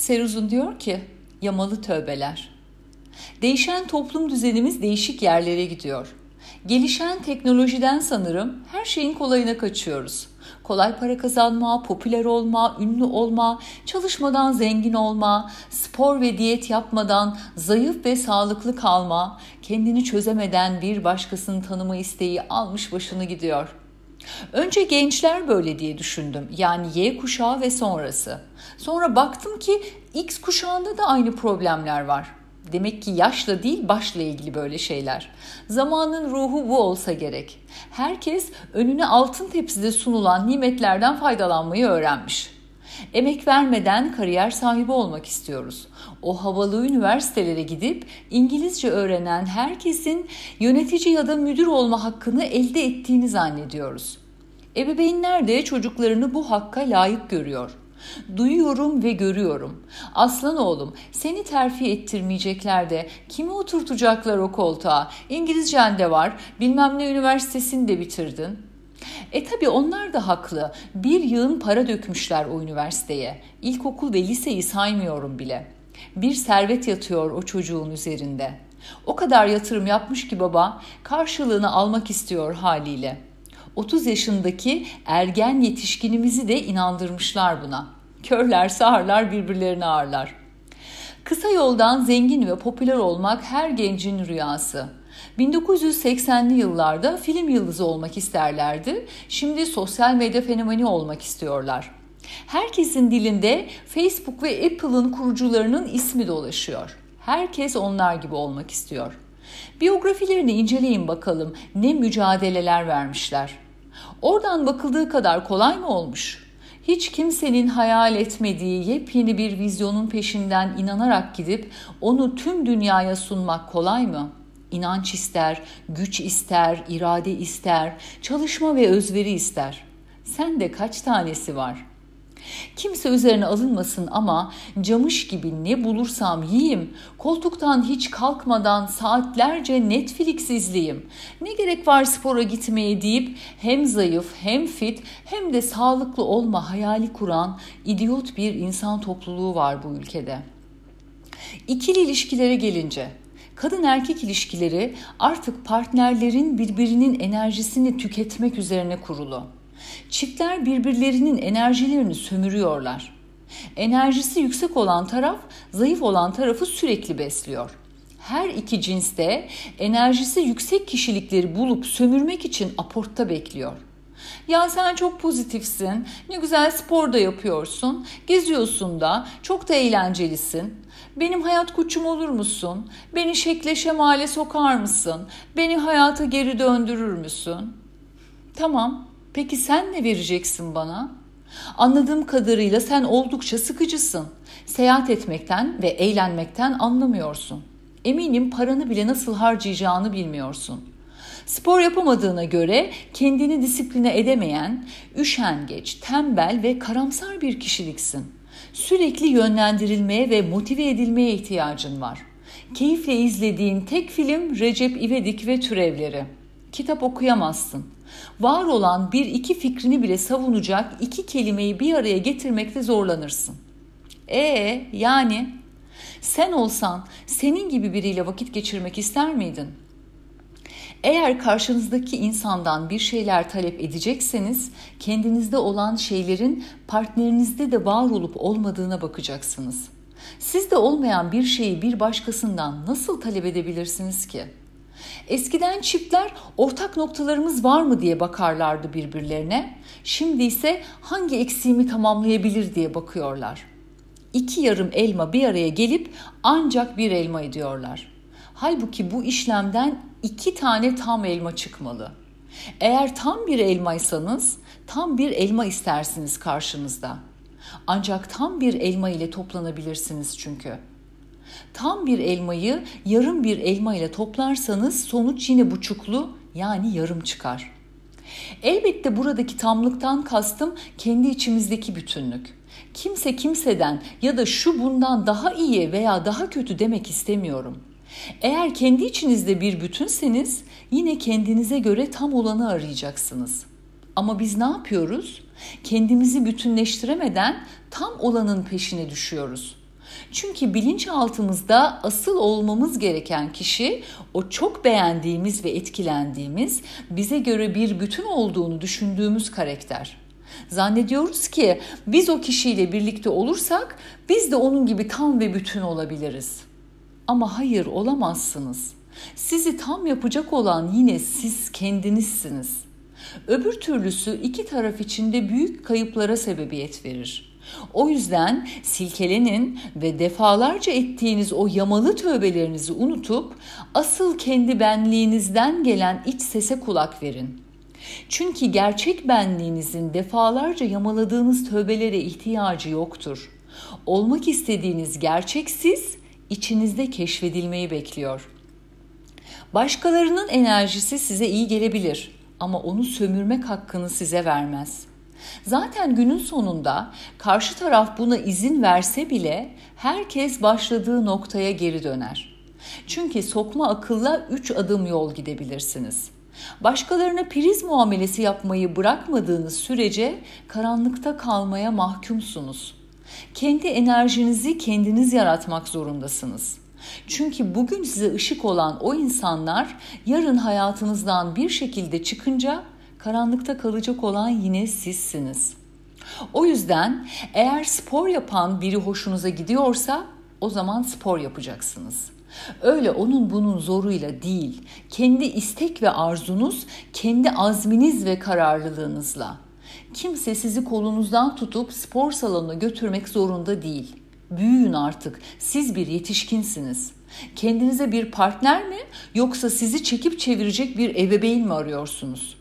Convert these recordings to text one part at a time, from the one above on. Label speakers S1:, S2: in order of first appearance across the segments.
S1: Seruzun diyor ki, yamalı tövbeler. Değişen toplum düzenimiz değişik yerlere gidiyor. Gelişen teknolojiden sanırım her şeyin kolayına kaçıyoruz. Kolay para kazanma, popüler olma, ünlü olma, çalışmadan zengin olma, spor ve diyet yapmadan zayıf ve sağlıklı kalma, kendini çözemeden bir başkasını tanıma isteği almış başını gidiyor. Önce gençler böyle diye düşündüm. Yani Y kuşağı ve sonrası. Sonra baktım ki X kuşağında da aynı problemler var. Demek ki yaşla değil başla ilgili böyle şeyler. Zamanın ruhu bu olsa gerek. Herkes önüne altın tepside sunulan nimetlerden faydalanmayı öğrenmiş. Emek vermeden kariyer sahibi olmak istiyoruz. O havalı üniversitelere gidip İngilizce öğrenen herkesin yönetici ya da müdür olma hakkını elde ettiğini zannediyoruz. Ebeveynler de çocuklarını bu hakka layık görüyor. Duyuyorum ve görüyorum. Aslan oğlum seni terfi ettirmeyecekler de kimi oturtacaklar o koltuğa? İngilizcen de var bilmem ne üniversitesini de bitirdin. E tabi onlar da haklı. Bir yığın para dökmüşler o üniversiteye. İlkokul ve liseyi saymıyorum bile. Bir servet yatıyor o çocuğun üzerinde. O kadar yatırım yapmış ki baba karşılığını almak istiyor haliyle.'' 30 yaşındaki ergen yetişkinimizi de inandırmışlar buna. Körler sağırlar birbirlerini ağırlar. Kısa yoldan zengin ve popüler olmak her gencin rüyası. 1980'li yıllarda film yıldızı olmak isterlerdi. Şimdi sosyal medya fenomeni olmak istiyorlar. Herkesin dilinde Facebook ve Apple'ın kurucularının ismi dolaşıyor. Herkes onlar gibi olmak istiyor. Biyografilerini inceleyin bakalım ne mücadeleler vermişler. Oradan bakıldığı kadar kolay mı olmuş? Hiç kimsenin hayal etmediği yepyeni bir vizyonun peşinden inanarak gidip onu tüm dünyaya sunmak kolay mı? İnanç ister, güç ister, irade ister, çalışma ve özveri ister. Sen de kaç tanesi var?'' Kimse üzerine alınmasın ama camış gibi ne bulursam yiyeyim, koltuktan hiç kalkmadan saatlerce Netflix izleyeyim. Ne gerek var spora gitmeye deyip hem zayıf hem fit hem de sağlıklı olma hayali kuran idiot bir insan topluluğu var bu ülkede. İkili ilişkilere gelince kadın erkek ilişkileri artık partnerlerin birbirinin enerjisini tüketmek üzerine kurulu. Çiftler birbirlerinin enerjilerini sömürüyorlar. Enerjisi yüksek olan taraf zayıf olan tarafı sürekli besliyor. Her iki cinste enerjisi yüksek kişilikleri bulup sömürmek için aportta bekliyor. Ya sen çok pozitifsin, ne güzel spor da yapıyorsun, geziyorsun da, çok da eğlencelisin. Benim hayat koçum olur musun? Beni şekle şemale sokar mısın? Beni hayata geri döndürür müsün? Tamam, Peki sen ne vereceksin bana? Anladığım kadarıyla sen oldukça sıkıcısın. Seyahat etmekten ve eğlenmekten anlamıyorsun. Eminim paranı bile nasıl harcayacağını bilmiyorsun. Spor yapamadığına göre kendini disipline edemeyen, üşengeç, tembel ve karamsar bir kişiliksin. Sürekli yönlendirilmeye ve motive edilmeye ihtiyacın var. Keyifle izlediğin tek film Recep İvedik ve Türevleri. Kitap okuyamazsın var olan bir iki fikrini bile savunacak iki kelimeyi bir araya getirmekte zorlanırsın. E yani sen olsan senin gibi biriyle vakit geçirmek ister miydin? Eğer karşınızdaki insandan bir şeyler talep edecekseniz kendinizde olan şeylerin partnerinizde de var olup olmadığına bakacaksınız. Sizde olmayan bir şeyi bir başkasından nasıl talep edebilirsiniz ki?'' Eskiden çiftler ortak noktalarımız var mı diye bakarlardı birbirlerine. Şimdi ise hangi eksiğimi tamamlayabilir diye bakıyorlar. İki yarım elma bir araya gelip ancak bir elma ediyorlar. Halbuki bu işlemden iki tane tam elma çıkmalı. Eğer tam bir elmaysanız tam bir elma istersiniz karşınızda. Ancak tam bir elma ile toplanabilirsiniz çünkü.'' Tam bir elmayı yarım bir elma ile toplarsanız sonuç yine buçuklu yani yarım çıkar. Elbette buradaki tamlıktan kastım kendi içimizdeki bütünlük. Kimse kimseden ya da şu bundan daha iyi veya daha kötü demek istemiyorum. Eğer kendi içinizde bir bütünseniz yine kendinize göre tam olanı arayacaksınız. Ama biz ne yapıyoruz? Kendimizi bütünleştiremeden tam olanın peşine düşüyoruz. Çünkü bilinçaltımızda asıl olmamız gereken kişi o çok beğendiğimiz ve etkilendiğimiz, bize göre bir bütün olduğunu düşündüğümüz karakter. Zannediyoruz ki biz o kişiyle birlikte olursak biz de onun gibi tam ve bütün olabiliriz. Ama hayır olamazsınız. Sizi tam yapacak olan yine siz kendinizsiniz. Öbür türlüsü iki taraf içinde büyük kayıplara sebebiyet verir. O yüzden silkelenin ve defalarca ettiğiniz o yamalı tövbelerinizi unutup asıl kendi benliğinizden gelen iç sese kulak verin. Çünkü gerçek benliğinizin defalarca yamaladığınız tövbelere ihtiyacı yoktur. Olmak istediğiniz gerçek siz içinizde keşfedilmeyi bekliyor. Başkalarının enerjisi size iyi gelebilir ama onu sömürmek hakkını size vermez. Zaten günün sonunda karşı taraf buna izin verse bile herkes başladığı noktaya geri döner. Çünkü sokma akılla üç adım yol gidebilirsiniz. Başkalarına priz muamelesi yapmayı bırakmadığınız sürece karanlıkta kalmaya mahkumsunuz. Kendi enerjinizi kendiniz yaratmak zorundasınız. Çünkü bugün size ışık olan o insanlar yarın hayatınızdan bir şekilde çıkınca karanlıkta kalacak olan yine sizsiniz. O yüzden eğer spor yapan biri hoşunuza gidiyorsa o zaman spor yapacaksınız. Öyle onun bunun zoruyla değil, kendi istek ve arzunuz, kendi azminiz ve kararlılığınızla. Kimse sizi kolunuzdan tutup spor salonuna götürmek zorunda değil. Büyüyün artık. Siz bir yetişkinsiniz. Kendinize bir partner mi yoksa sizi çekip çevirecek bir ebeveyn mi arıyorsunuz?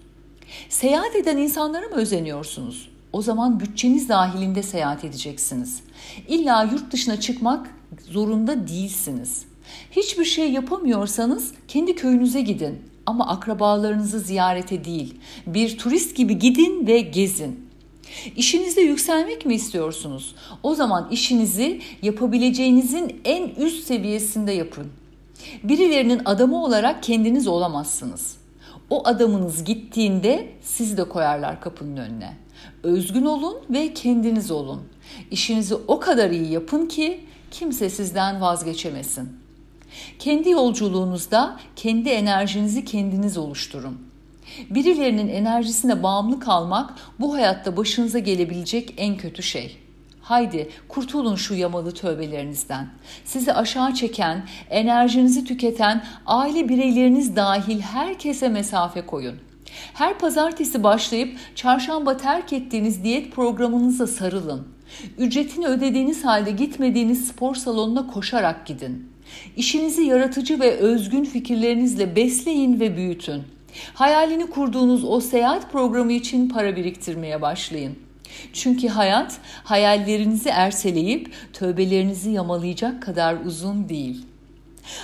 S1: Seyahat eden insanlara mı özeniyorsunuz? O zaman bütçeniz dahilinde seyahat edeceksiniz. İlla yurt dışına çıkmak zorunda değilsiniz. Hiçbir şey yapamıyorsanız kendi köyünüze gidin ama akrabalarınızı ziyarete değil. Bir turist gibi gidin ve gezin. İşinizde yükselmek mi istiyorsunuz? O zaman işinizi yapabileceğinizin en üst seviyesinde yapın. Birilerinin adamı olarak kendiniz olamazsınız. O adamınız gittiğinde sizi de koyarlar kapının önüne. Özgün olun ve kendiniz olun. İşinizi o kadar iyi yapın ki kimse sizden vazgeçemesin. Kendi yolculuğunuzda kendi enerjinizi kendiniz oluşturun. Birilerinin enerjisine bağımlı kalmak bu hayatta başınıza gelebilecek en kötü şey. Haydi kurtulun şu yamalı tövbelerinizden. Sizi aşağı çeken, enerjinizi tüketen aile bireyleriniz dahil herkese mesafe koyun. Her pazartesi başlayıp çarşamba terk ettiğiniz diyet programınıza sarılın. Ücretini ödediğiniz halde gitmediğiniz spor salonuna koşarak gidin. İşinizi yaratıcı ve özgün fikirlerinizle besleyin ve büyütün. Hayalini kurduğunuz o seyahat programı için para biriktirmeye başlayın. Çünkü hayat hayallerinizi erseleyip tövbelerinizi yamalayacak kadar uzun değil.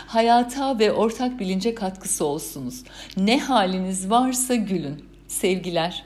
S1: Hayata ve ortak bilince katkısı olsunuz. Ne haliniz varsa gülün. Sevgiler.